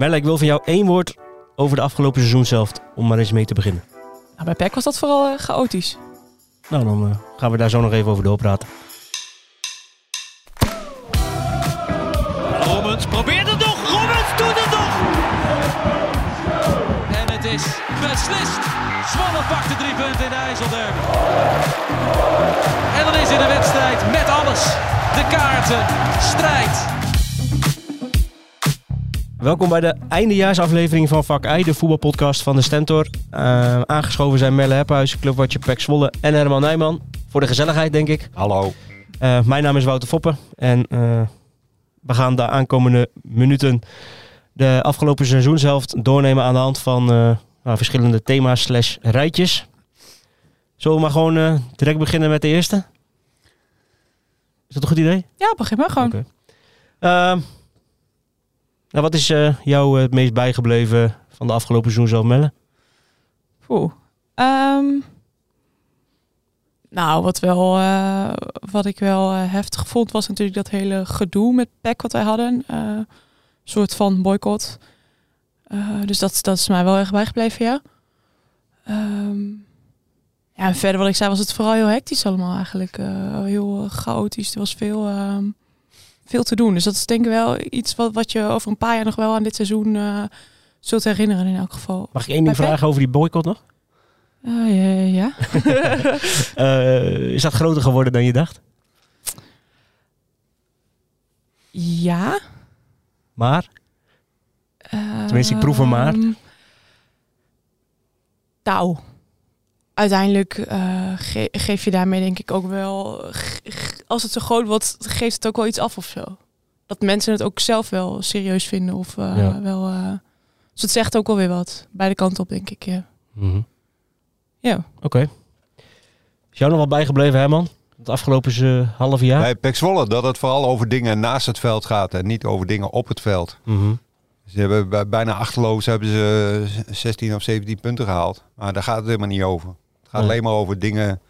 Melle, ik wil van jou één woord over de afgelopen seizoen zelf, om maar eens mee te beginnen. Nou, bij PEC was dat vooral eh, chaotisch. Nou, dan eh, gaan we daar zo nog even over doorpraten. Robbins probeert het nog. Robbins doet het nog. En het is beslist. Zwolle pakt de drie punten in de IJsselderby. En dan is in de wedstrijd met alles. De kaarten, strijd. Welkom bij de eindejaarsaflevering van Vak I, de voetbalpodcast van de Stentor. Uh, aangeschoven zijn Melle Hephuis, Clubwatcher Pek Zwolle en Herman Nijman. Voor de gezelligheid, denk ik. Hallo. Uh, mijn naam is Wouter Foppen en uh, we gaan de aankomende minuten de afgelopen seizoenshelft doornemen aan de hand van nou, verschillende thema's slash rijtjes. Zullen we maar gewoon direct beginnen met de eerste? Is dat een goed idee? Ja, begin maar gewoon. Okay. Ehm, nou, wat is uh, jou het meest bijgebleven van de afgelopen seizoen zelf, Melle? Oeh. Um, nou, wat, wel, uh, wat ik wel heftig vond, was natuurlijk dat hele gedoe met PEC wat wij hadden. Een soort van boycott. dus dat, dat is mij wel erg bijgebleven, ja. Um, ja, en verder wat ik zei, was het vooral heel hectisch allemaal eigenlijk. heel chaotisch. Er was veel... Um, veel te doen. Dus dat is denk ik wel iets wat, wat je over een paar jaar nog wel aan dit seizoen uh, zult herinneren in elk geval. Mag ik één ding vragen over die boycott nog? Uh, ja. ja. uh, is dat groter geworden dan je dacht? Ja. Maar? Tenminste, ik proef hem maar. Nou, uiteindelijk uh, ge geef je daarmee denk ik ook wel, als het zo groot wordt, geeft het ook wel iets af of zo. Dat mensen het ook zelf wel serieus vinden of uh, ja. wel. Uh, dus het zegt ook wel weer wat. Beide kanten op, denk ik. Ja. Mm -hmm. Ja. Oké. Okay. Is jou nog wat bijgebleven, Herman? Het afgelopen uh, half jaar? Bij Pek Zwolle, dat het vooral over dingen naast het veld gaat en niet over dingen op het veld. Mm -hmm. Ze hebben bijna achterloos hebben ze 16 of 17 punten gehaald. Maar daar gaat het helemaal niet over. Het gaat nee. alleen maar over dingen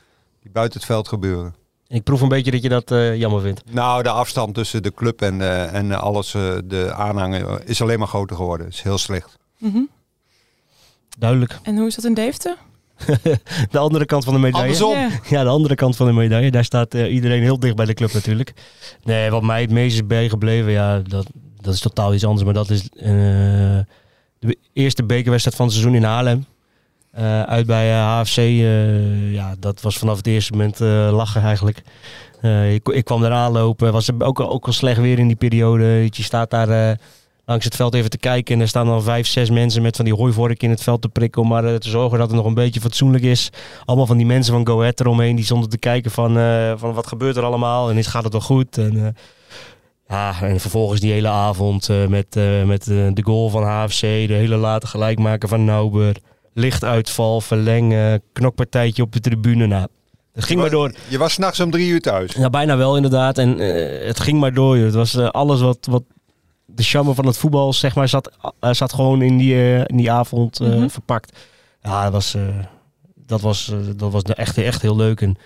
die buiten het veld gebeuren. Ik proef een beetje dat je dat uh, jammer vindt. Nou, de afstand tussen de club en, uh, en alles, uh, de aanhangen, is alleen maar groter geworden. is heel slecht. Mm -hmm. Duidelijk. En hoe is dat in Deventer? de andere kant van de medaille. Andersom. Ja. Ja, de andere kant van de medaille. Daar staat iedereen heel dicht bij de club natuurlijk. Nee, wat mij het meest is bijgebleven, ja, dat, dat is totaal iets anders. Maar dat is de eerste bekerwedstrijd van het seizoen in Haarlem. Uh, uit bij HFC, uh, ja, dat was vanaf het eerste moment lachen eigenlijk. Ik, ik, kwam eraan lopen, was ook, ook al slecht weer in die periode. Je staat daar langs het veld even te kijken en er staan dan vijf, zes mensen met van die hooivork in het veld te prikken om maar te zorgen dat het nog een beetje fatsoenlijk is. Allemaal van die mensen van Go Ahead eromheen die stonden te kijken van, van wat gebeurt er allemaal en is, gaat het wel goed. En, ja, en vervolgens die hele avond met, met de goal van HFC, de hele late gelijkmaker van Nauber lichtuitval, verlengen, knokpartijtje op de tribune. Nou, het ging maar door. Je was s'nachts om drie uur thuis. Ja, bijna wel inderdaad. En uh, het ging maar door. Het was uh, alles wat, wat de charme van het voetbal, zeg maar, zat, uh, zat gewoon in die, in die avond mm -hmm. verpakt. Ja, dat was, dat was, dat was echt, echt heel leuk. En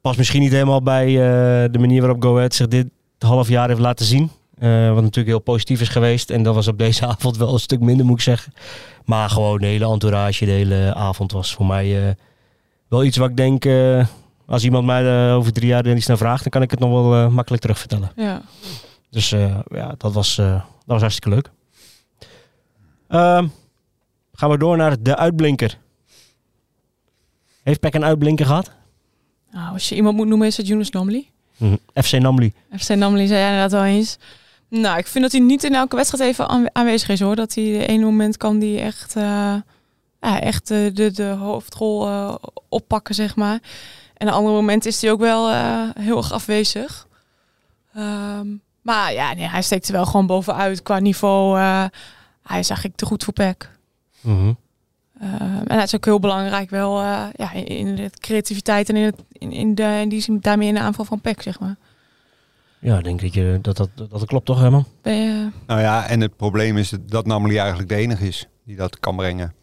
past misschien niet helemaal bij de manier waarop Go Ahead zich dit half jaar heeft laten zien. Uh, wat natuurlijk heel positief is geweest. En dat was op deze avond wel een stuk minder, moet ik zeggen. Maar gewoon de hele entourage, de hele avond was voor mij uh, wel iets wat ik denk... Uh, als iemand mij over drie jaar er iets naar vraagt... dan kan ik het nog wel makkelijk terugvertellen. Ja. Dus ja, dat was, dat was hartstikke leuk. Ehm, gaan we door naar de uitblinker. Heeft Peck een uitblinker gehad? Nou, als je iemand moet noemen is het Jonas Namli. Mm -hmm. FC Namli. FC Namli zei jij inderdaad wel eens... Nou, ik vind dat hij niet in elke wedstrijd even aanwezig is hoor. Dat hij de ene moment kan die echt, uh, ja, echt uh, de, de hoofdrol uh, oppakken, zeg maar. En een andere moment is hij ook wel heel erg afwezig. Um, maar ja, nee, hij steekt er wel gewoon bovenuit qua niveau. hij is eigenlijk te goed voor PEC. Mm -hmm. en dat is ook heel belangrijk wel ja, in de creativiteit en in, het, in, in, de, in die zin daarmee in de aanval van PEC, zeg maar. Ja, denk ik je dat dat, dat dat klopt toch, Herman? Uh... Nou ja, en het probleem is dat Namely eigenlijk de enige is die dat kan brengen.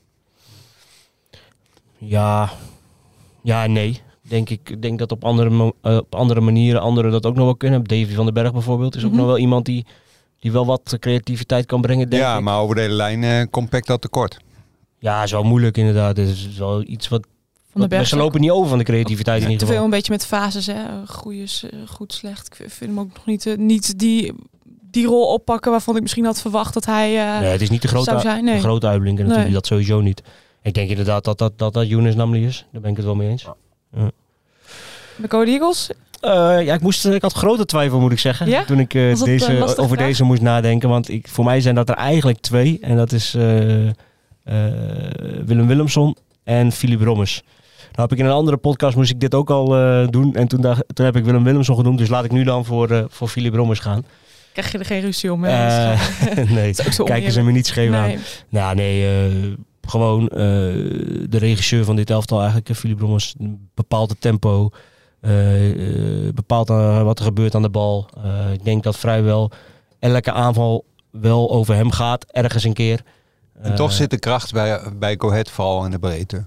Ja, ja nee. Denk ik ik denk dat op andere, uh, op andere manieren anderen dat ook nog wel kunnen. Davy van den Berg bijvoorbeeld is ook mm -hmm. nog wel iemand die die wel wat creativiteit kan brengen, denk ja, ik. maar over de hele lijn eh compact dat tekort. Ja, is wel moeilijk inderdaad. Het is wel iets wat... Van de berg. ze lopen niet over van de creativiteit in te ieder veel geval. een beetje met fases, hè. Eh, goed, slecht. Ik vind- hem ook nog niet, eh, niet die, die rol oppakken waarvan ik misschien had verwacht dat hij eh, Nee, het is niet de grote, zou zijn. Nee. de grote uitblinker natuurlijk. Nee. Dat sowieso niet. Ik denk inderdaad dat dat, dat, dat Younes Namli is. Daar ben ik het wel mee eens. De Code Eagles? Eh, ja, ik, moest, ik had grote twijfel, moet ik zeggen. Ja? Toen ik deze, over vraag? deze moest nadenken. Want ik, voor mij zijn dat er eigenlijk twee. En dat is eh, eh, Willem Willemson en Philip Rommers. Nou heb ik in een andere podcast moest ik dit ook al eh, doen. En toen, dacht, toen heb ik Willem Willemson genoemd. Dus laat ik nu dan voor, eh voor Philip Rommers gaan. Krijg je er geen ruzie om? hè? Eh, nee, is ook zo kijken ze me niet scheef aan. Nee. Nou, nee, eh, gewoon eh, de regisseur van dit elftal eigenlijk, eh, Philip Brommers, bepaalt het tempo, eh, eh, bepaalt wat er gebeurt aan de bal. Eh, ik denk dat vrijwel elke aanval wel over hem gaat, ergens een keer. En toch zit de kracht bij, bij Ahead vooral in de breedte.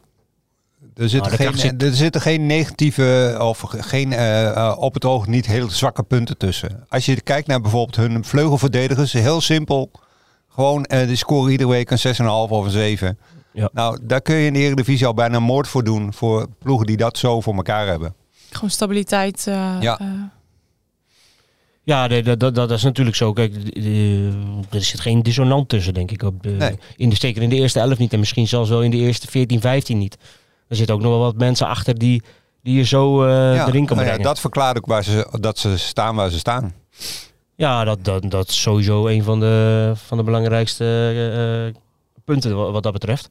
Er zitten, de geen, zit- er zitten geen negatieve of geen eh, eh, op het oog niet heel zwakke punten tussen. Als je kijkt naar bijvoorbeeld hun vleugelverdedigers, heel simpel. Gewoon, eh die scoren iedere week een 6,5 of een 7. Ja. Nou, daar kun je in de Eredivisie al bijna moord voor doen. Voor ploegen die dat zo voor elkaar hebben. Gewoon stabiliteit. eh, Ja. Ja, dat, dat, dat is natuurlijk zo. Kijk, er zit geen dissonant tussen, denk ik. Op de, Nee. in de, zeker in de eerste elf niet. En misschien zelfs wel in de eerste 14, 15 niet. Er zitten ook nog wel wat mensen achter die, die je zo ja, erin kan nou ja, brengen. dat verklaart ook waar ze, dat ze staan waar ze staan. Ja, dat, dat, dat is sowieso een van de, van de belangrijkste eh, eh, punten wa- wat dat betreft.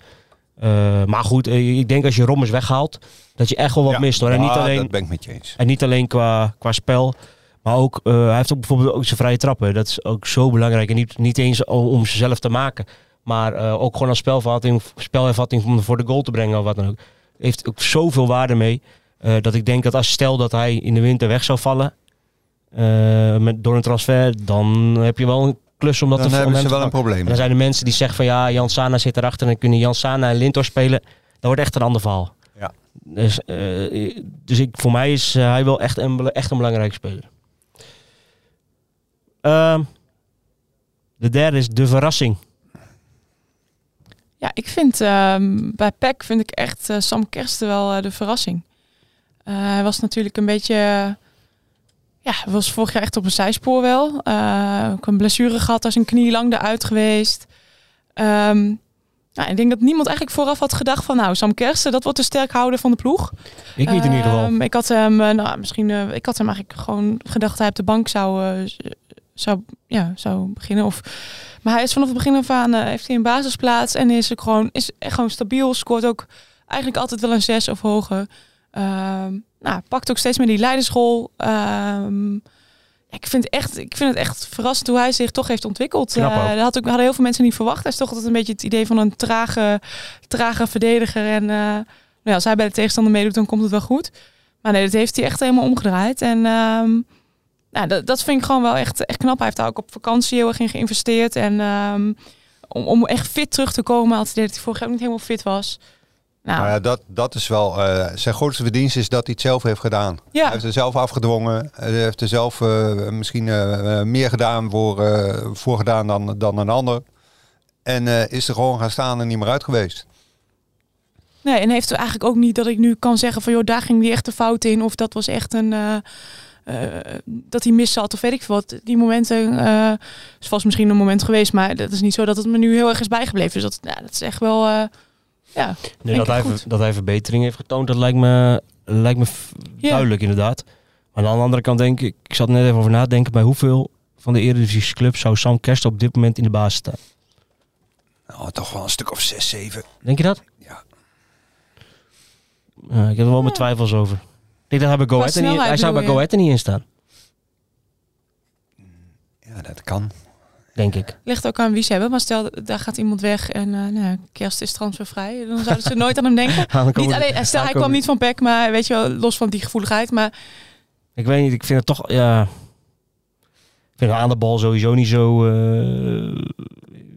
Maar goed, ik denk als je Rommers weghaalt, dat je echt wel wat Ja. mist hoor. En Ja, niet alleen, dat ben ik met je eens. en niet alleen qua, qua spel, maar ook, hij heeft ook bijvoorbeeld ook zijn vrije trappen. Dat is ook zo belangrijk. En niet, niet eens om, ze zelf te maken, maar ook gewoon als spelvervatting, spelhervatting om voor de goal te brengen of wat dan ook. Heeft ook zoveel waarde mee. eh, dat ik denk dat als stel dat hij in de winter weg zou vallen eh, met, door een transfer, dan heb je wel een klus om dat Dan te om hebben ze wel een probleem. En dan zijn er mensen die zeggen van ja, Jan Sana zit erachter en dan kunnen Jan Sana en Lintor spelen. Dat wordt echt een ander verhaal. Ja. Dus, eh, dus ik, voor mij is hij wel echt een, echt een belangrijke speler. Ehm, de derde is de verrassing. Ja, ik vind ehm, bij PEC vind ik echt eh, Sam Kersten wel eh, de verrassing. Eh, hij was natuurlijk een beetje, ja, hij was vorig jaar echt op een zijspoor wel. Eh, ook een blessure gehad, is een knie lang eruit geweest. Ehm, nou, ik denk dat niemand eigenlijk vooraf had gedacht van, nou, Sam Kersten, dat wordt de sterkhouder van de ploeg. Ik niet in ieder geval. Ehm, ik had hem, nou, misschien, ik had hem eigenlijk gewoon gedacht dat hij op de bank zou, zou, ja, zou beginnen. Of, maar hij is vanaf het begin af aan, eh, heeft hij een basisplaats en is ook gewoon, is echt gewoon stabiel. Scoort ook eigenlijk altijd wel een zes of hoger. Ehm, nou, pakt ook steeds meer die leidersrol. Ehm, ik vind, echt, ik vind het echt verrassend hoe hij zich toch heeft ontwikkeld. Eh, dat had ook, hadden heel veel mensen niet verwacht. Hij is toch altijd een beetje het idee van een trage, trage verdediger. En eh, nou ja, als hij bij de tegenstander meedoet, dan komt het wel goed. Maar nee, dat heeft hij echt helemaal omgedraaid. En ehm, nou, dat, dat vind ik gewoon wel echt, echt knap. Hij heeft daar ook op vakantie heel erg in geïnvesteerd. En ehm, om, om echt fit terug te komen, had hij dat hij vorig jaar ook niet helemaal fit was. Nou, Nou ja, dat, dat is wel eh, zijn grootste verdienste is dat hij het zelf heeft gedaan. ja. Hij heeft er zelf afgedwongen. Hij heeft er zelf eh, misschien eh, meer gedaan voor, voor gedaan dan, dan een ander. En is er gewoon gaan staan en niet meer uit geweest. Nee, en heeft er eigenlijk ook niet dat ik nu kan zeggen van joh, daar ging die echt de fout in. Of dat was echt een. Eh, dat hij mis zat of weet ik veel wat. Die momenten eh is vast misschien een moment geweest, maar dat is niet zo dat het me nu heel erg is bijgebleven. Dus dat, ja, dat is echt wel. eh, ja, Nee, dat, hij, goed. dat hij verbetering heeft getoond, dat lijkt me, lijkt me duidelijk inderdaad. Maar aan de andere kant denk ik, ik zat net even over nadenken, bij hoeveel van de Eredivisie clubs zou Sam Kerst op dit moment in de basis staan? Nou, toch wel een stuk of zes, zeven. Denk je dat? Ja. Ja, ik heb er wel mijn twijfels over. Ik dat hij bij Go Ahead er niet, hij zou bij Go? Ahead er niet in staan, Ja, dat kan. Denk ik. ligt ook aan wie ze hebben. Maar stel, daar gaat iemand weg en eh nou, kerst is transfervrij. Dan zouden ze nooit aan hem denken. Dan Niet alleen, stel, hij kwam niet van PEC, maar weet je wel, los van die gevoeligheid. Maar Ik weet niet, ik vind het toch, ja... Ik vind aan de bal sowieso niet zo eh,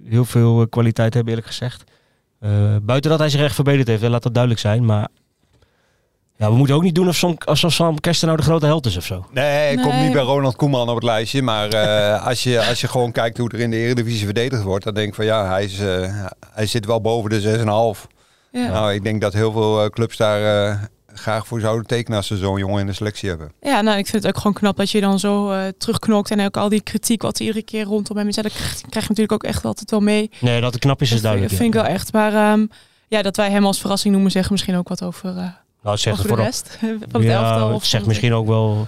heel veel eh, kwaliteit hebben, eerlijk gezegd. Eh, buiten dat hij zich echt verbeterd heeft, hè, laat dat duidelijk zijn. Maar Ja, we moeten ook niet doen of Sam, alsof Sam Kester nou de grote held is of zo. Nee, ik kom Nee. niet bij Ronald Koeman op het lijstje. Maar eh, als, je, als je gewoon kijkt hoe er in de Eredivisie verdedigd wordt, dan denk ik van ja, hij, is, eh, hij zit wel boven de 6,5. Ja. Nou, ik denk dat heel veel eh, clubs daar graag voor zouden tekenen als ze zo'n jongen in de selectie hebben. Ja, nou, ik vind het ook gewoon knap dat je dan zo eh, terugknokt. En ook al die kritiek wat iedere keer rondom hem is. Ja, dat krijg, je natuurlijk ook echt altijd wel mee. Nee, dat het knap is, is dat duidelijk. vind, vind ik wel echt. Maar ehm, ja, dat wij hem als verrassing noemen, zeggen misschien ook wat over, eh, Nou, het zegt, over het de rest van het ja, elftal. het Of zegt van- misschien ook wel...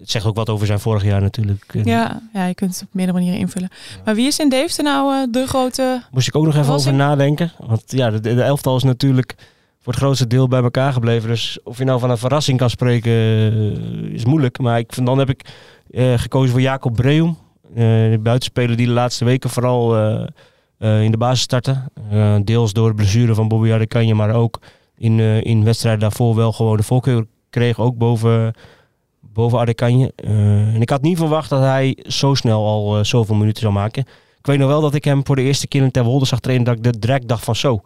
Het zegt ook wat over zijn vorig jaar natuurlijk. Ja, ja, je kunt het op meerdere manieren invullen. Maar wie is in Deventer nou eh, de grote... Moest ik ook nog even over ik- nadenken. Want ja, de, de elftal is natuurlijk voor het grootste deel bij elkaar gebleven. Dus of je nou van een verrassing kan spreken, eh, is moeilijk. Maar ik dan heb ik eh, gekozen voor Jacob Breum. de buitenspeler die de laatste weken vooral in de basis startte. Deels door de blessure van Bobby Adekanje, maar ook in, eh, in wedstrijden daarvoor wel gewoon de voorkeur kreeg. Ook boven, boven Adekanje. Eh, en ik had niet verwacht dat hij zo snel al eh, zoveel minuten zou maken. Ik weet nog wel dat ik hem voor de eerste keer in Ter Wolde zag trainen. Dat ik de direct dacht van zo.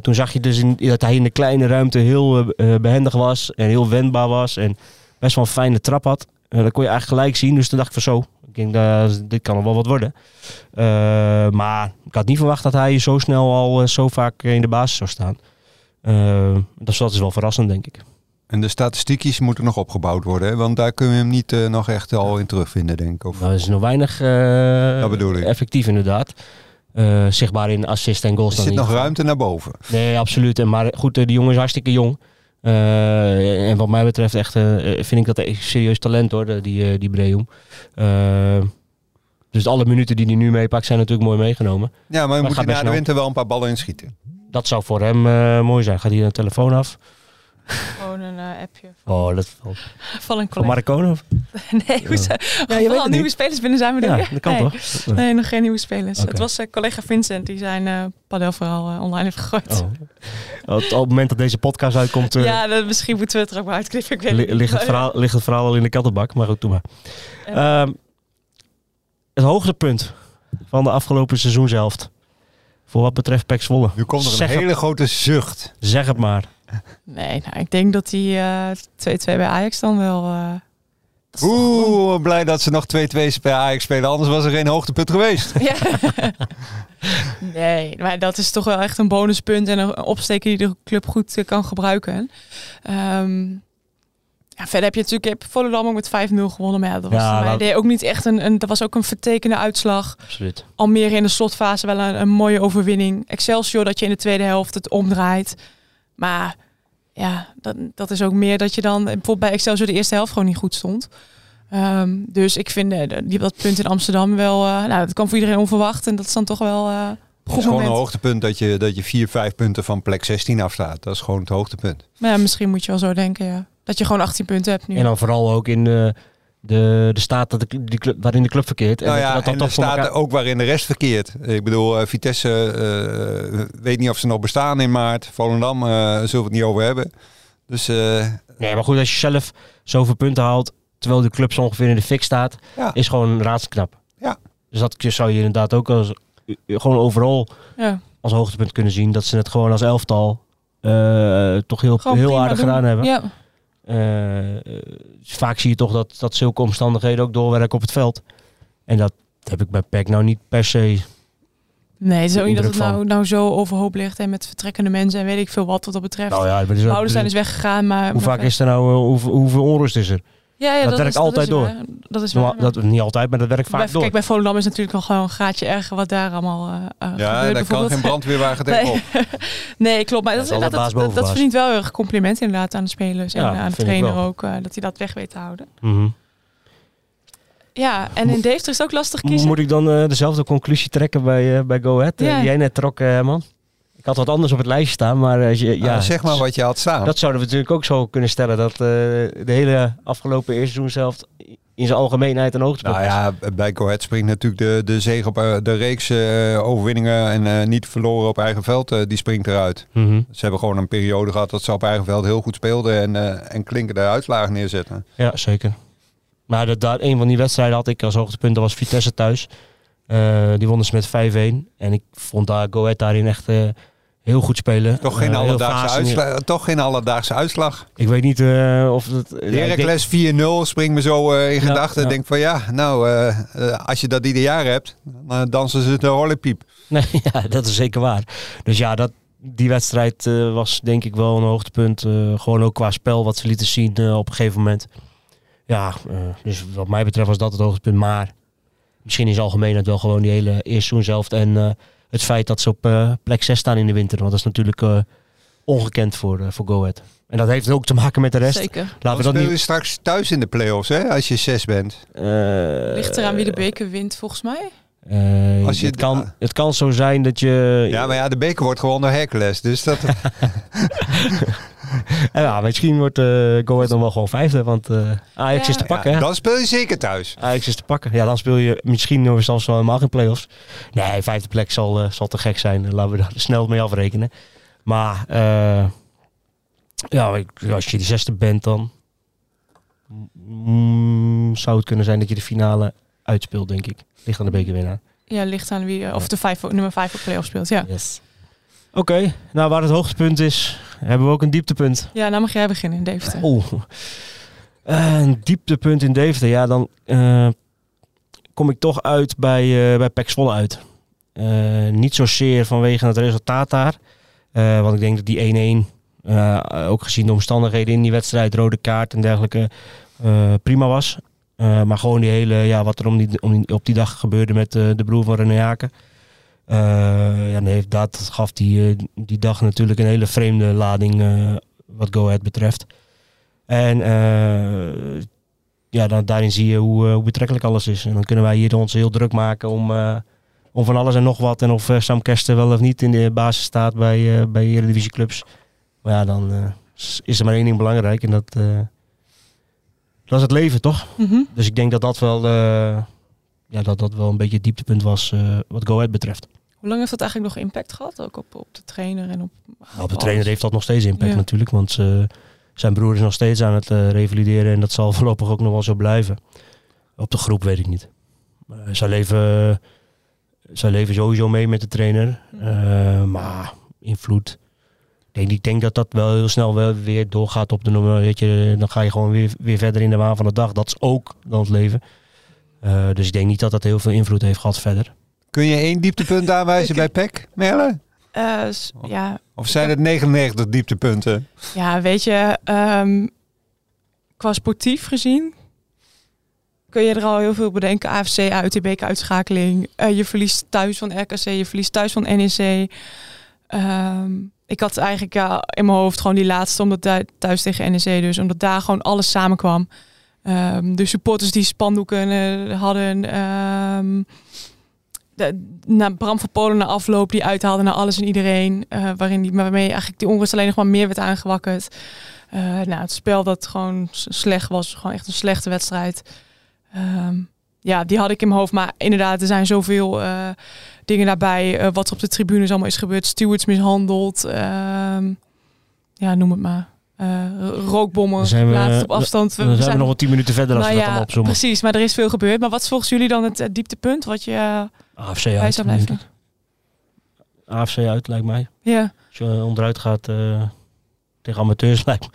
Toen zag je dus in, dat hij in de kleine ruimte heel eh, eh, behendig was. En heel wendbaar was. En best wel een fijne trap had. Eh, dat kon je eigenlijk gelijk zien. Dus toen dacht ik van zo. Ik denk, dat dit kan nog wel wat worden. Maar ik had niet verwacht dat hij zo snel al zo vaak in de basis zou staan. Dus dat is wel verrassend, denk ik. En de statistiekjes moeten nog opgebouwd worden, hè? want daar kunnen we hem niet eh, nog echt al in terugvinden, denk ik. Of... Nou, dat is nog weinig eh, effectief inderdaad. Zichtbaar in assist en goals. er zit nog geval. ruimte naar boven. Nee, absoluut. En Maar goed, die jongen is hartstikke jong. En wat mij betreft echt, vind ik dat echt serieus talent hoor, die, die Breum. Dus alle minuten die hij nu meepakt zijn natuurlijk mooi meegenomen. Ja, maar het moet hij na de winter wel een paar ballen inschieten. Dat zou voor hem eh, mooi zijn. Gaat hij een telefoon af? Gewoon een eh, appje van, Oh, dat van, van een van collega. Marcone? Of? Nee, hoe zijn Ja, je weet het nieuwe spelers binnen zijn we Ja, dat kan nee. toch? Nee, nog geen nieuwe spelers. Het was eh, collega Vincent die zijn eh padelverhaal eh, online heeft gegooid. Oh. Op het moment dat deze podcast uitkomt, Ja, dat, misschien moeten we het er ook maar uitknippen. Ik weet niet. ligt, het verhaal, ligt het verhaal al in de kattenbak. Maar goed, doe maar. Ehm, het hoogtepunt van de afgelopen seizoenshelft. Voor wat betreft Pek Zwolle. Nu komt er een Zeg het- hele grote zucht. Zeg het maar. Nee, nou, ik denk dat die eh 2-2 bij Ajax dan wel... eh, Oeh, blij dat ze nog 2-2 bij Ajax spelen, anders was er geen hoogtepunt geweest. Ja. nee, maar dat is toch wel echt een bonuspunt en een opsteken die de club goed eh, kan gebruiken. Ehm, ja, verder heb je natuurlijk je hebt Volendam ook met 5-0 gewonnen, maar ja, dat was Ja, ook niet echt een, een. Dat was ook een vertekende uitslag. Absoluut. Almere in de slotfase wel een, een mooie overwinning. Excelsior dat je in de tweede helft het omdraait, maar ja, dat, dat is ook meer dat je dan bijvoorbeeld bij Excelsior de eerste helft gewoon niet goed stond. Ehm, dus ik vind eh, die dat punt in Amsterdam wel, eh, nou, dat kan voor iedereen onverwacht en dat is dan toch wel eh Het is gewoon een hoogtepunt dat je, dat je 4, 5 punten van plek 16 afstaat. Dat is gewoon het hoogtepunt. Maar ja, misschien moet je wel zo denken, ja. Dat je gewoon 18 punten hebt nu. En dan vooral ook in de, de, de staat dat de, die club, waarin de club verkeert. nou dat je ja, dat dan en toch er voor staat elkaar- ook waarin de rest verkeert. Ik bedoel, eh, Vitesse eh, weet niet of ze nog bestaan in maart. Volendam eh, zullen we het niet over hebben. Dus eh, Nee, maar goed, als je zelf zoveel punten haalt, terwijl de club zo ongeveer in de fik staat, Ja. is gewoon raadsknap. Ja. Dus dat zou je inderdaad ook als, gewoon overal ja. als hoogtepunt kunnen zien. Dat ze het gewoon als elftal eh, toch heel, Gewoon heel aardig doen. gedaan hebben. Ja. Eh, eh, vaak zie je toch dat, dat zulke omstandigheden ook doorwerken op het veld. En dat heb ik bij PEC nou niet per se. Nee, het is ook niet dat het nou, nou zo overhoop ligt en met vertrekkende mensen en weet ik veel wat wat dat betreft. Nou ja, dus ook- Boudestein is weggegaan, maar... hoe maar vaak is er nou, eh, hoeveel, hoeveel onrust is er? Ja, ja, dat dat, werkt is, altijd dat is door. Dat is waar. Dat, niet altijd, maar dat werkt vaak bij, door. Kijk, bij Volendam is natuurlijk nog gewoon een gaatje erger wat daar allemaal eh eh, ja, gebeurt. daar kan geen brandweerwagen tegenop. Nee, klopt. Maar dat, is dat, verdient wel heel erg compliment inderdaad aan de spelers en Ja, aan de trainer ook, eh, dat hij dat weg weet te houden. Mhm. Ja, en in Deventer is het ook lastig kiezen. Moet ik dan eh, dezelfde conclusie trekken bij, eh, bij Go Ahead, die jij net trok, man? Ik had wat anders op het lijstje staan, maar eh, je- ja, Ja, zeg maar wat je had staan. dat zouden we natuurlijk ook zo kunnen stellen. Dat eh, de hele afgelopen eerste seizoen zelf in zijn algemeenheid een hoogtepunt Nou ja, bij Go Ahead springt natuurlijk de, de zege op eh, de reeks overwinningen en niet verloren op eigen veld, die springt eruit. Mhm. Ze hebben gewoon een periode gehad dat ze op eigen veld heel goed speelden en, en klinkende uitslagen neerzetten. Ja, zeker. Maar dat, daar, een van die wedstrijden had ik als hoogtepunt, dat was Vitesse thuis. Die wonnen ze met 5-1. En ik vond daar Go Ahead daarin echt heel goed spelen. Toch geen, Eh, alledaagse uitslag, toch geen alledaagse uitslag. Ik weet niet eh, of het... Heracles 4-0 springt me zo eh, in gedachten. Denk van ja, nou, als je dat ieder jaar hebt, dan dansen ze de horlepiep. Nee, ja, dat is zeker waar. Dus ja, dat, die wedstrijd was denk ik wel een hoogtepunt. gewoon ook qua spel wat ze lieten zien op een gegeven moment. Ja, dus wat mij betreft was dat het hoogtepunt. Maar misschien is algemeenheid wel gewoon die hele eerste seizoen zelf. En het feit dat ze op eh, plek 6 staan in de winter. Want dat is natuurlijk eh, ongekend voor, eh, voor Go Ahead. En dat heeft ook te maken met de rest. Zeker. Laten Dan we dat je niet... straks thuis in de play-offs, hè, als je zes bent. eh, Ligt eraan wie de beker wint, volgens mij. eh, Als je- het, kan, het kan zo zijn dat je... Ja, maar ja, de beker wordt gewoon door Hercules. Dus dat, En ja, misschien wordt eh Go Ahead dan wel gewoon vijfde. Want eh, Ajax Ja. is te pakken, ja, hè? dan speel je zeker thuis. Ajax is te pakken. Ja, dan speel je misschien nog zelfs wel helemaal geen play-offs. Nee, vijfde plek zal, eh, zal te gek zijn. Laten we daar snel mee afrekenen. Maar eh, ja, ik- als je die zesde bent, dan mm, zou het kunnen zijn dat je de finale uitspeelt, denk ik. Ligt aan de bekerwinnaar. Ja, ligt aan wie, of de vijf, nummer 5 op play-off speelt. Ja. Yes. Oké, nou waar het hoogtepunt is, hebben we ook een dieptepunt. ja, nou mag jij beginnen in Deventer. Oeh. Eh, een dieptepunt in Deventer. Ja, dan eh, kom ik toch uit bij, eh bij PEC Zwolle uit. Niet zozeer vanwege het resultaat daar. Want ik denk dat die 1-1, eh, ook gezien de omstandigheden in die wedstrijd, rode kaart en dergelijke, prima was. Maar gewoon die hele, ja, wat er om die, om die- op die dag gebeurde met de broer van René Haken. Eh, ja, nee, dat gaf die, eh, die dag natuurlijk een hele vreemde lading eh, wat Go Ahead betreft. En eh, ja, dan, daarin zie je hoe, eh, hoe betrekkelijk alles is. En dan kunnen wij hier ons heel druk maken om, eh, om van alles en nog wat. En of eh, Sam Kersten wel of niet in de basis staat bij, eh bij Eredivisieclubs. Maar ja, dan eh, is er maar één ding belangrijk. En dat, eh, dat is het leven, toch? Mhm. Dus ik denk dat dat wel, eh, ja, dat dat wel een beetje het dieptepunt was eh, wat Go Ahead betreft. Hoe lang heeft dat eigenlijk nog impact gehad? Ook op, op de trainer en op... Nou, op de trainer heeft dat nog steeds impact Ja. natuurlijk. Want eh, zijn broer is nog steeds aan het eh, revalideren. En dat zal voorlopig ook nog wel zo blijven. Op de groep weet ik niet. Zij, leven, zij leven sowieso mee met de trainer. Eh, maar invloed. Ik denk, ik denk dat dat wel heel snel wel weer doorgaat op de. Weet je, dan ga je gewoon weer, weer verder in de waan van de dag. Dat is ook dan het leven. Eh, dus ik denk niet dat dat heel veel invloed heeft gehad verder. Kun je één dieptepunt aanwijzen bij PEC, Merle? Eh, ja, Of zijn het 99 dieptepunten? ja, weet je, ehm, qua sportief gezien kun je er al heel veel bedenken. AFC uit, UTB-uitschakeling. Eh, je verliest thuis van RKC, je verliest thuis van NEC. Ehm, ik had eigenlijk ja, in mijn hoofd gewoon die laatste, omdat thuis tegen NEC dus, omdat daar gewoon alles samenkwam. Ehm de supporters die spandoeken eh, hadden. ehm de, naar Bram van Polen na afloop, die uithaalde naar alles en iedereen. eh, waarin die, waarmee eigenlijk die onrust alleen nog maar meer werd aangewakkerd. Eh, nou, het spel dat gewoon slecht was, gewoon echt een slechte wedstrijd. Ehm, ja, die had ik in mijn hoofd. Maar inderdaad, er zijn zoveel dingen daarbij. wat er op de tribunes allemaal is gebeurd. Stewards mishandeld. ehm, ja, noem het maar. Eh, rookbommen we- geplaatst op afstand. Dan zijn we nog wel tien minuten verder als nou we dat ja, allemaal opzommen. precies. Maar er is veel gebeurd. Maar wat is volgens jullie dan het eh, dieptepunt? Wat je eh, AFC bij uit. zou blijven? AFC uit lijkt mij. Ja, Als je onderuit gaat eh, tegen amateurs lijkt,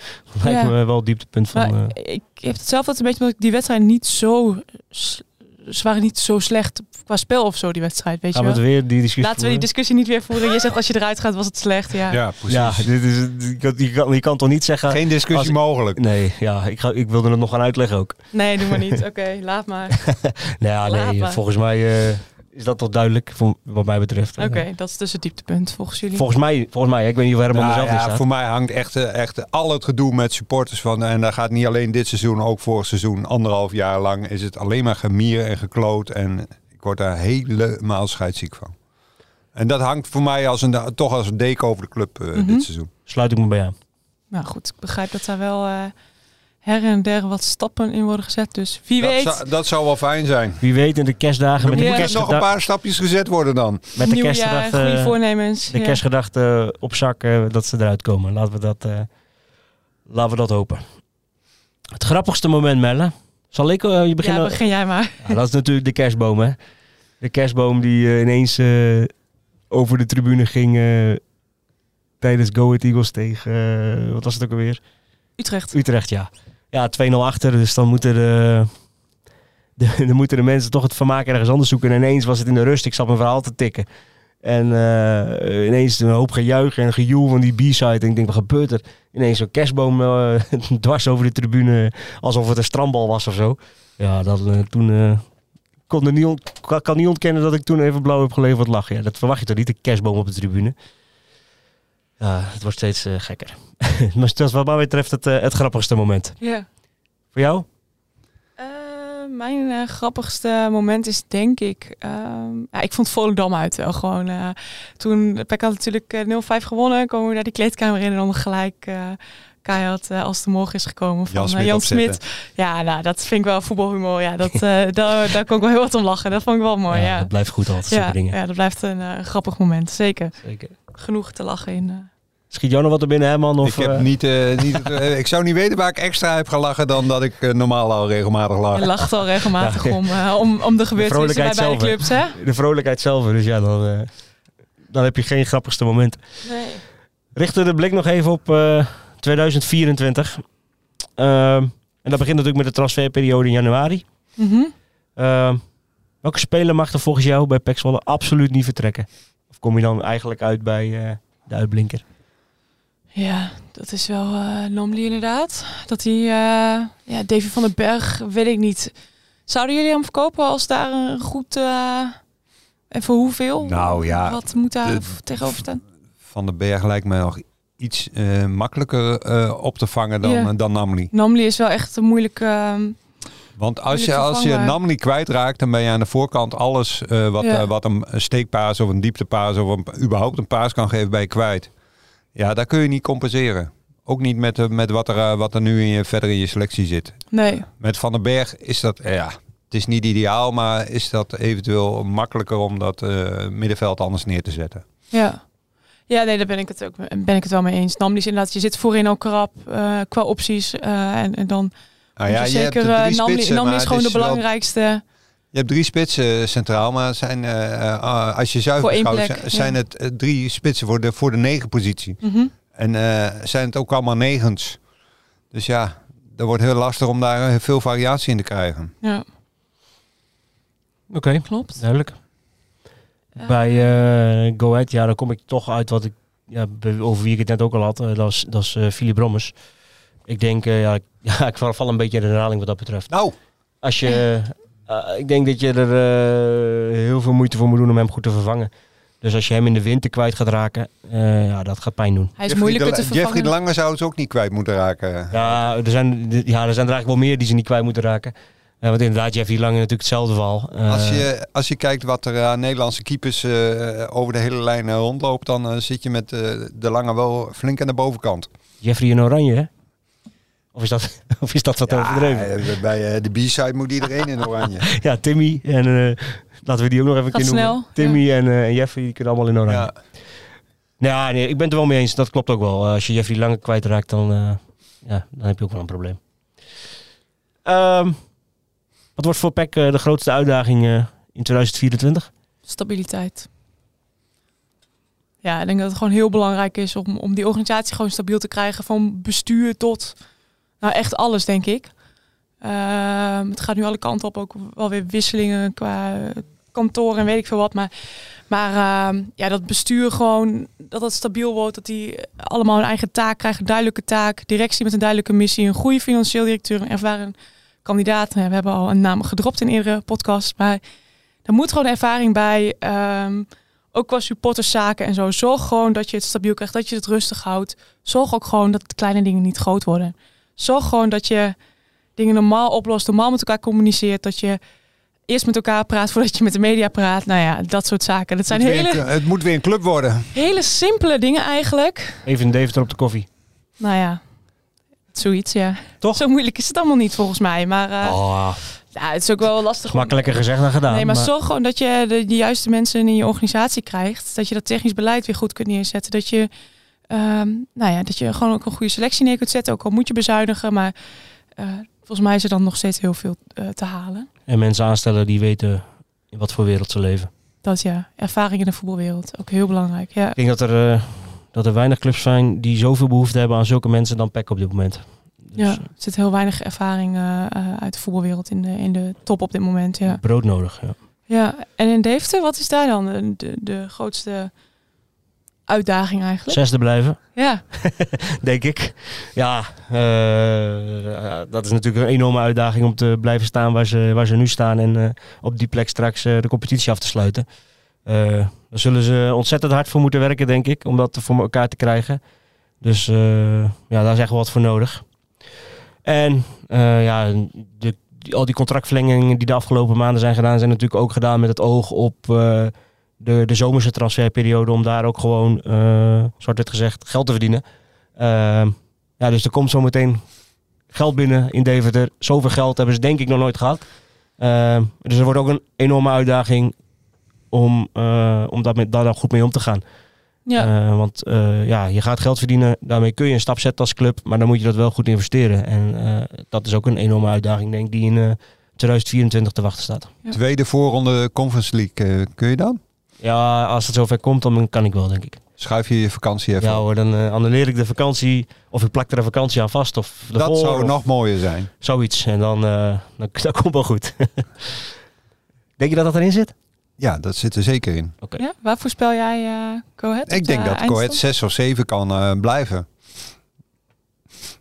lijkt Ja. me wel het dieptepunt van... eh, ik heb het zelf altijd een beetje omdat ik die wedstrijd niet zo... Ze waren niet zo slecht qua spel of zo, die wedstrijd. Weet gaan je we wel? weer die discussie Laten we die discussie niet weer voeren. Je zegt als je eruit gaat was het slecht. Ja. Ja, precies. Ja, dit is, je, kan, je, toch niet zeggen... Geen discussie ik- mogelijk. Nee, ja, ik, ga, ik wilde het nog gaan uitleggen ook. Nee, doe maar niet. Oké, laat maar. Nou ja, Laat nee, maar. volgens mij eh, is dat toch duidelijk, voor, wat mij betreft. Oké, dat is dus het dieptepunt volgens jullie. Volgens mij, volgens mij, ik weet niet hoe Herman er Nou zelf ja, staat. voor mij hangt echt, eh, echt al het gedoe met supporters van. En dat gaat niet alleen dit seizoen, ook vorig seizoen, anderhalf jaar lang, is het alleen maar gemier en gekloot. En ik word daar helemaal scheidsziek van. En dat hangt voor mij als een, toch als een deken over de club eh, Mhm. dit seizoen. Sluit ik me bij aan. Nou goed, ik begrijp dat daar wel eh, her en der wat stappen in worden gezet. Dus wie Dat weet, zou, dat zou wel fijn zijn. Wie weet in de kerstdagen met Er de, moeten nog een paar stapjes gezet worden dan. met de nieuwjaar, kerstgedachte, goede voornemens. de ja. kerstgedachte op zak eh, dat ze eruit komen. Laten we dat, eh, laten we dat hopen. Het grappigste moment, Melle. Zal ik eh, je beginnen? Ja, begin jij maar. Ja, dat is natuurlijk de kerstboom, hè? De kerstboom die eh, ineens eh, over de tribune ging. eh, tijdens Go Ahead Eagles tegen, eh, wat was het ook alweer? Utrecht. Utrecht, ja. Ja, 2-0 achter, dus dan moeten de, de, moeten de mensen toch het vermaak ergens anders zoeken. En ineens was het in de rust, ik zat mijn verhaal te tikken. En eh, ineens een hoop gejuich en gejoel van die B-side. En ik denk, wat gebeurt er? Ineens zo'n kerstboom eh, dwars over de tribune, alsof het een strandbal was of zo. Ja, dat, eh, toen kon niet kan, niet ontkennen dat ik toen even blauw heb geleverd lachen. Ja, dat verwacht je toch niet, een kerstboom op de tribune. Ja, het wordt steeds eh, gekker. maar dat is wat mij betreft het, eh, het grappigste moment. Ja. Voor jou? Eh, mijn grappigste moment is denk ik... ehm, ja, ik vond Volendam uit wel gewoon. eh, toen Pek had natuurlijk eh, 0-5 gewonnen. Komen we naar die kleedkamer in en dan gelijk... eh keihard als de morgen is gekomen van Jan Smit Jan opzetten. Smit. Ja, nou, dat vind ik wel voetbalhumor. Ja, dat, eh, daar, daar kon ik wel heel wat om lachen. Dat vond ik wel mooi, ja. Dat blijft goed altijd, Ja, dingen. ja, dat blijft een grappig moment. Zeker. Zeker. Genoeg te lachen in. eh. Schiet jou nog wat er binnen, hè man? Of, ik, heb eh, niet, eh, niet, ik zou niet weten waar ik extra heb gelachen dan dat ik eh, normaal al regelmatig lach. Je lacht al regelmatig Ja. om, eh, om, om de gebeurtenissen bij zelf, hè? clubs, hè? de vrolijkheid zelf. Dus ja, dan, eh, dan heb je geen grappigste moment. Nee. Richten we de blik nog even op eh, 2024. Ehm, en dat begint natuurlijk met de transferperiode in januari. Mhm. Ehm, welke speler mag er volgens jou bij PEC Zwolle absoluut niet vertrekken? Of kom je dan eigenlijk uit bij eh, de uitblinker? Ja, dat is wel eh Nomley inderdaad. Dat hij, eh, ja, Davy van den Berg, weet ik niet. Zouden jullie hem verkopen als daar een goed, eh, en voor hoeveel? Nou ja, Wat moet daar de- tegenover staan? Van den Berg lijkt me nog iets eh, makkelijker eh, op te vangen dan, Ja. dan Namli. Nomley is wel echt een moeilijke... Want als je, als je vervangbaar. Namli kwijtraakt, dan ben je aan de voorkant alles eh, wat, Ja. eh, wat een steekpaas of een dieptepaas of een, überhaupt een paas kan geven, ben je kwijt. Ja, daar kun je niet compenseren. Ook niet met, eh, met wat, er, wat er nu in je, verder in je selectie zit. nee, Met Van den Berg is dat, ja, het is niet ideaal, maar is dat eventueel makkelijker om dat middenveld anders neer te zetten. ja. Ja, nee, daar ben ik het ook ben ik het wel mee eens. Namely is inderdaad, je zit voorin al krap qua opties. en, en dan Nou moet je zeker, de eh, drie spitsen, maar is gewoon het de wel- belangrijkste. Je hebt drie spitsen centraal, maar zijn, eh, eh, als je zuiver beschouwt, plek, zijn, ja. het drie spitsen voor de, voor de negen positie. Mhm. En eh, zijn het ook allemaal negens. Dus ja, dat wordt heel lastig om daar veel variatie in te krijgen. Ja, Oké, klopt. duidelijk. Ja. Bij eh Go Ahead, ja, dan kom ik toch uit wat ik, ja, over wie ik het net ook al had. dat is, dat is eh Philip Brommers. Ik denk, eh, ja, ik, ja, ik val val een beetje in de herhaling wat dat betreft. Nou, Als je, eh, ik denk dat je er eh, heel veel moeite voor moet doen om hem goed te vervangen. Dus als je hem in de winter kwijt gaat raken, eh, ja, dat gaat pijn doen. Hij is Jeffrey moeilijker de, te vervangen. Jeffrey de Lange zou het ook niet kwijt moeten raken. Ja, er zijn, ja, er zijn er eigenlijk wel meer die ze niet kwijt moeten raken. Eh, want inderdaad, Jeffrey Lange natuurlijk hetzelfde. Eh, Als je, als je kijkt wat er aan Nederlandse keepers eh, over de hele lijn eh, rondloopt, dan eh, zit je met eh, de Lange wel flink aan de bovenkant. Jeffrey in oranje, hè? Of is dat, of is dat wat Ja, overdreven? eh, bij eh, de B-side moet iedereen in oranje. Ja, Timmy en eh, laten we die ook nog even keer noemen. snel, Timmy en, eh, en Jeffrey, die kunnen allemaal in oranje. Ja. Ja, nee, ik ben het er wel mee eens. Dat klopt ook wel. Als je Jeffrey Lange kwijtraakt, dan, eh, ja, dan heb je ook wel een probleem. Ehm, wat wordt voor PEC de grootste uitdaging eh, in 2024? Stabiliteit. Ja, ik denk dat het gewoon heel belangrijk is om, om die organisatie gewoon stabiel te krijgen. Van bestuur tot, nou echt alles denk ik. Ehm, het gaat nu alle kanten op, ook wel weer wisselingen qua kantoor en weet ik veel wat. Maar, ehm, ja, dat bestuur gewoon, dat het stabiel wordt. Dat die allemaal een eigen taak krijgen, duidelijke taak. Directie met een duidelijke missie, een goede financieel directeur, een ervaren kandidaat. We hebben al een naam gedropt in eerdere podcasts, maar er moet gewoon ervaring bij. ehm, ook qua supporterszaken en zo. Zorg gewoon dat je het stabiel krijgt, dat je het rustig houdt. Zorg ook gewoon dat kleine dingen niet groot worden. Zorg gewoon dat je dingen normaal oplost, normaal met elkaar communiceert. Dat je eerst met elkaar praat voordat je met de media praat. Nou ja, dat soort zaken. Dat zijn weer hele, een het moet weer een club worden. hele simpele dingen eigenlijk. Even een Deventer op de koffie. Nou ja, zoiets ja. Toch? Zo moeilijk is het allemaal niet volgens mij. Maar eh, oh, ja, het is ook wel lastig. makkelijker gezegd dan gedaan. Nee, maar, maar- zorg gewoon dat je de, de juiste mensen in je organisatie krijgt. Dat je dat technisch beleid weer goed kunt neerzetten. Dat je, ehm, nou ja, dat je gewoon ook een goede selectie neer kunt zetten. Ook al moet je bezuinigen. Maar eh, volgens mij is er dan nog steeds heel veel eh, te halen. En mensen aanstellen die weten in wat voor wereld ze leven. Dat ja, ervaring in de voetbalwereld. Ook heel belangrijk. Ja, Ik denk dat er, eh, dat er weinig clubs zijn die zoveel behoefte hebben aan zulke mensen dan PEC op dit moment. Dus, ja, er zit heel weinig ervaring uit de voetbalwereld in de, in de top op dit moment. Ja. Brood nodig, ja. ja, en in Deventer, wat is daar dan de, de, de grootste uitdaging eigenlijk? Zesde blijven, Ja, denk ik. Ja, eh, dat is natuurlijk een enorme uitdaging om te blijven staan waar ze, waar ze nu staan. En eh, op die plek straks eh, de competitie af te sluiten. Daar zullen ze ontzettend hard voor moeten werken, denk ik. Om dat voor elkaar te krijgen. Dus ja, daar is echt wel wat voor nodig. En ja, de, die- al die contractverlengingen die de afgelopen maanden zijn gedaan, zijn natuurlijk ook gedaan met het oog op de, de zomerse transferperiode. Om daar ook gewoon, eh zwart-wit gezegd, geld te verdienen. Ehm, ja, dus er komt zometeen geld binnen in Deventer. Zoveel geld hebben ze denk ik nog nooit gehad. Ehm, dus er wordt ook een enorme uitdaging om, eh, om daar, met, daar dan goed mee om te gaan. ja. Eh, want eh, ja, je gaat geld verdienen, daarmee kun je een stap zetten als club, maar dan moet je dat wel goed investeren. En eh, dat is ook een enorme uitdaging, denk ik, die in eh, 2024 te wachten staat. Ja. Tweede voorronde Conference League, kun je dan? Ja, als het zover komt, dan kan ik wel, denk ik. Schuif je je vakantie even Ja hoor, dan eh, annuleer ik de vakantie, of ik plak er een vakantie aan vast, of Dat ervoor, zou of nog mooier zijn. zoiets. En dan, eh dan, dat komt wel goed. denk je dat dat erin zit? Ja, dat zit er zeker in. ja. Waar voorspel jij eh Go Ahead? op Ik denk de dat eindstand? Coët 6 of 7 kan eh, blijven.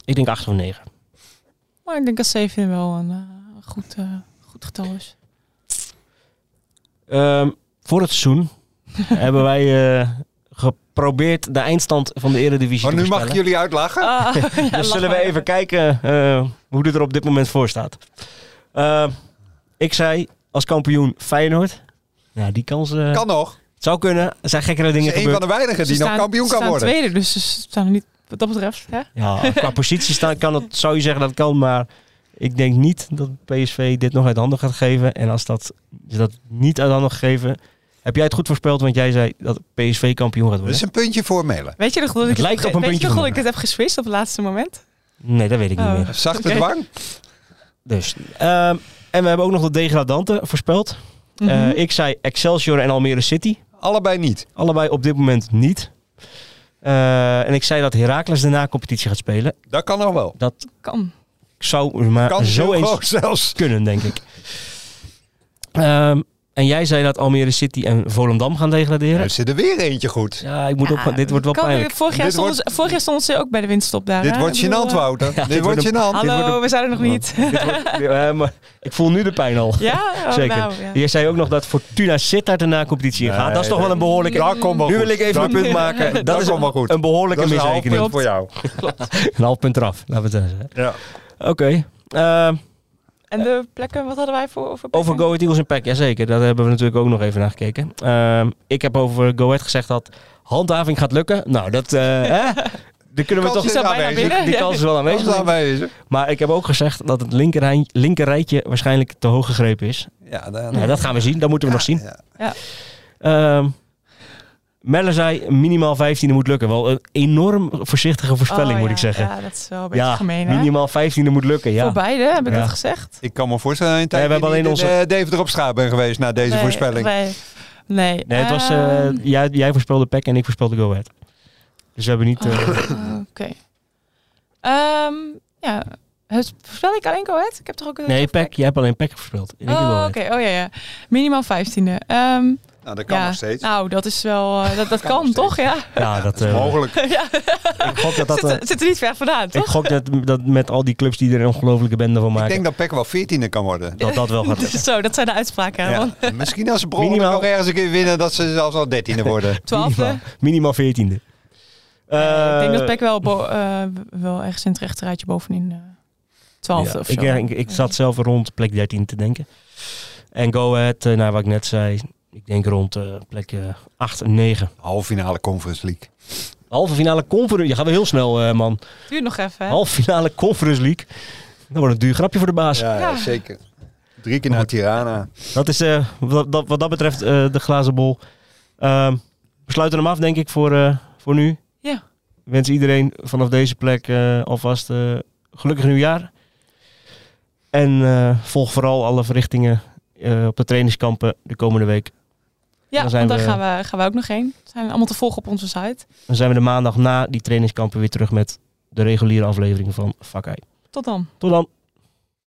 Ik denk 8 of 9. Maar ik denk dat 7 wel een eh, goed, eh, goed getal is. Ehm, voor het seizoen hebben wij eh, geprobeerd de eindstand van de Eredivisie Oh, te nu mag ik jullie uitlachen? Ja, Dus zullen we maar even kijken eh, hoe dit er op dit moment voor staat. Ehm, ik zei als kampioen Feyenoord. Nou, die kans eh, kan nog. het zou kunnen. Er zijn gekkere dingen is een gebeurd. van de weinigen Ze die nog staan- kampioen ze kan staan worden. tweede, dus ze staan er niet wat dat betreft. Hè? Ja, qua positie staan kan het, zou je zeggen dat het kan, maar ik denk niet dat PSV dit nog uit handen gaat geven. En als dat, dat niet uit handen gegeven, heb jij het goed voorspeld, want jij zei dat PSV kampioen gaat Dat worden. is een puntje voor Melen. Weet je nog dat ik, Het lijkt op een weet puntje je nog dat ik het heb geswist op het laatste moment? Nee, dat weet ik niet Oh. meer. Zachte Oké. dwang. Dus, ehm, en we hebben ook nog de degradanten voorspeld. Eh, Mhm. ik zei Excelsior en Almere City. Allebei niet. Allebei op dit moment niet. Eh, en ik zei dat Heracles de na-competitie gaat spelen. Dat kan nog wel. Dat kan. zou maar Kan zo eens zelfs. kunnen, denk ik. Ehm, en jij zei dat Almere City en Volendam gaan degraderen. Er zit er weer eentje goed. Ja, ik moet op, dit wordt wel Kan- pijnlijk. Vorig jaar, stonden wordt- ze, vorig jaar stonden ze ook bij de winststop daar. Dit hè? wordt gênant, eh, Wouter. Ja, dit dit wordt wordt gênant. Hallo, wordt een- we zijn er nog niet. Wordt- ja, maar ik voel nu de pijn al. ja? Oh, Zeker. nou, ja. Je zei ook nog dat Fortuna Sittard de na-competitie ingaat. Nee, dat is toch wel een behoorlijke... Dat komt wel Nu wil ik even een punt maken. Dat, Dat is wel goed. een behoorlijke Dat is een half misrekening. punt voor jou. Een half punt eraf, laten we het zeggen. Ja. Oké. ehm, En de plekken, wat hadden wij voor? Over? Go Ahead Eagles en PEC, jazeker. Daar hebben we natuurlijk ook nog even naar gekeken. Ehm, ik heb over Go Ahead gezegd dat handhaving gaat lukken. Nou, dat... hè? Die kunnen we toch... Is aanwezig. binnen? Die kans is wel aanwezig. is aanwezig. Maar ik heb ook gezegd dat het linkerrij, linkerrijtje waarschijnlijk te hoog gegrepen is. Ja, dan, Nou, dat gaan we zien. Dat moeten we nog zien. Ja. Ehm Melle zei minimaal 15e moet lukken. Wel een enorm voorzichtige voorspelling, Oh, moet ik zeggen. Ja, dat is wel een beetje Ja, gemeen, hè? minimaal 15e moet lukken, ja. Voor beide, heb ik Ja. dat gezegd? Ik kan me voorstellen dat je een Nee, we hebben alleen in, eh, Deventer op straat ben geweest na deze Nee, voorspelling. Nee, nee. Nee, het was, eh, Ehm, jij, jij voorspelde PEC en ik voorspelde Go Ahead. Dus we hebben niet... eh, oh, Oké. Ehm, ja, voorspel ik alleen Go Ahead? Ik heb toch ook... een- nee, PEC. Jij hebt alleen PEC voorspeld. Oh, oké. Oh ja, ja. Minimaal vijftiende. Ehm Nou, dat kan ja. nog steeds. Nou, dat is wel... eh, dat dat Kan toch? Ja. Ja, dat, dat is eh, mogelijk. ja. ik gok dat dat... zit, eh, er- zit er niet ver vandaan, ik toch? gok dat, dat met al die clubs die er een ongelofelijke bende van Ik maken, denk dat Peck wel 14e kan worden. dat dat wel gaat. Zo, dat zijn de uitspraken. Ja. Misschien als ze Minimaal. nog ergens een keer winnen, dat ze zelfs al 13e worden. Twaalfde. Minimaal, minimaal 14e. Eh, ik denk dat Eh, Peck wel, eh, wel ergens in het rechterrijtje bovenin uh, twaalfde Ja, of ik, zo. ik, ik zat zelf rond plek 13 te denken. En Go Ahead, eh, nou wat ik net zei, ik denk rond eh, plek eh, 8 en 9. Halve finale Conference League. Halve finale Conference, je gaat wel heel snel eh, man. Duurt nog even, hè? Halve finale Conference League. Dat wordt een duur grapje voor de baas. Ja, Ja. zeker. Drie keer naar Tirana. Dat is eh, wat, dat, wat dat betreft eh, de glazen bol. Ehm, we sluiten hem af denk ik voor, eh, voor nu. Ja. Ik wens iedereen vanaf deze plek eh, alvast eh, gelukkig nieuwjaar. En eh, volg vooral alle verrichtingen eh, op de trainingskampen de komende week. Ja, Dan zijn want daar we- gaan we, gaan we ook nog heen. Zijn allemaal te volgen op onze site. Dan zijn we de maandag na die trainingskampen weer terug met de reguliere aflevering van Fakai. Tot dan. Tot dan.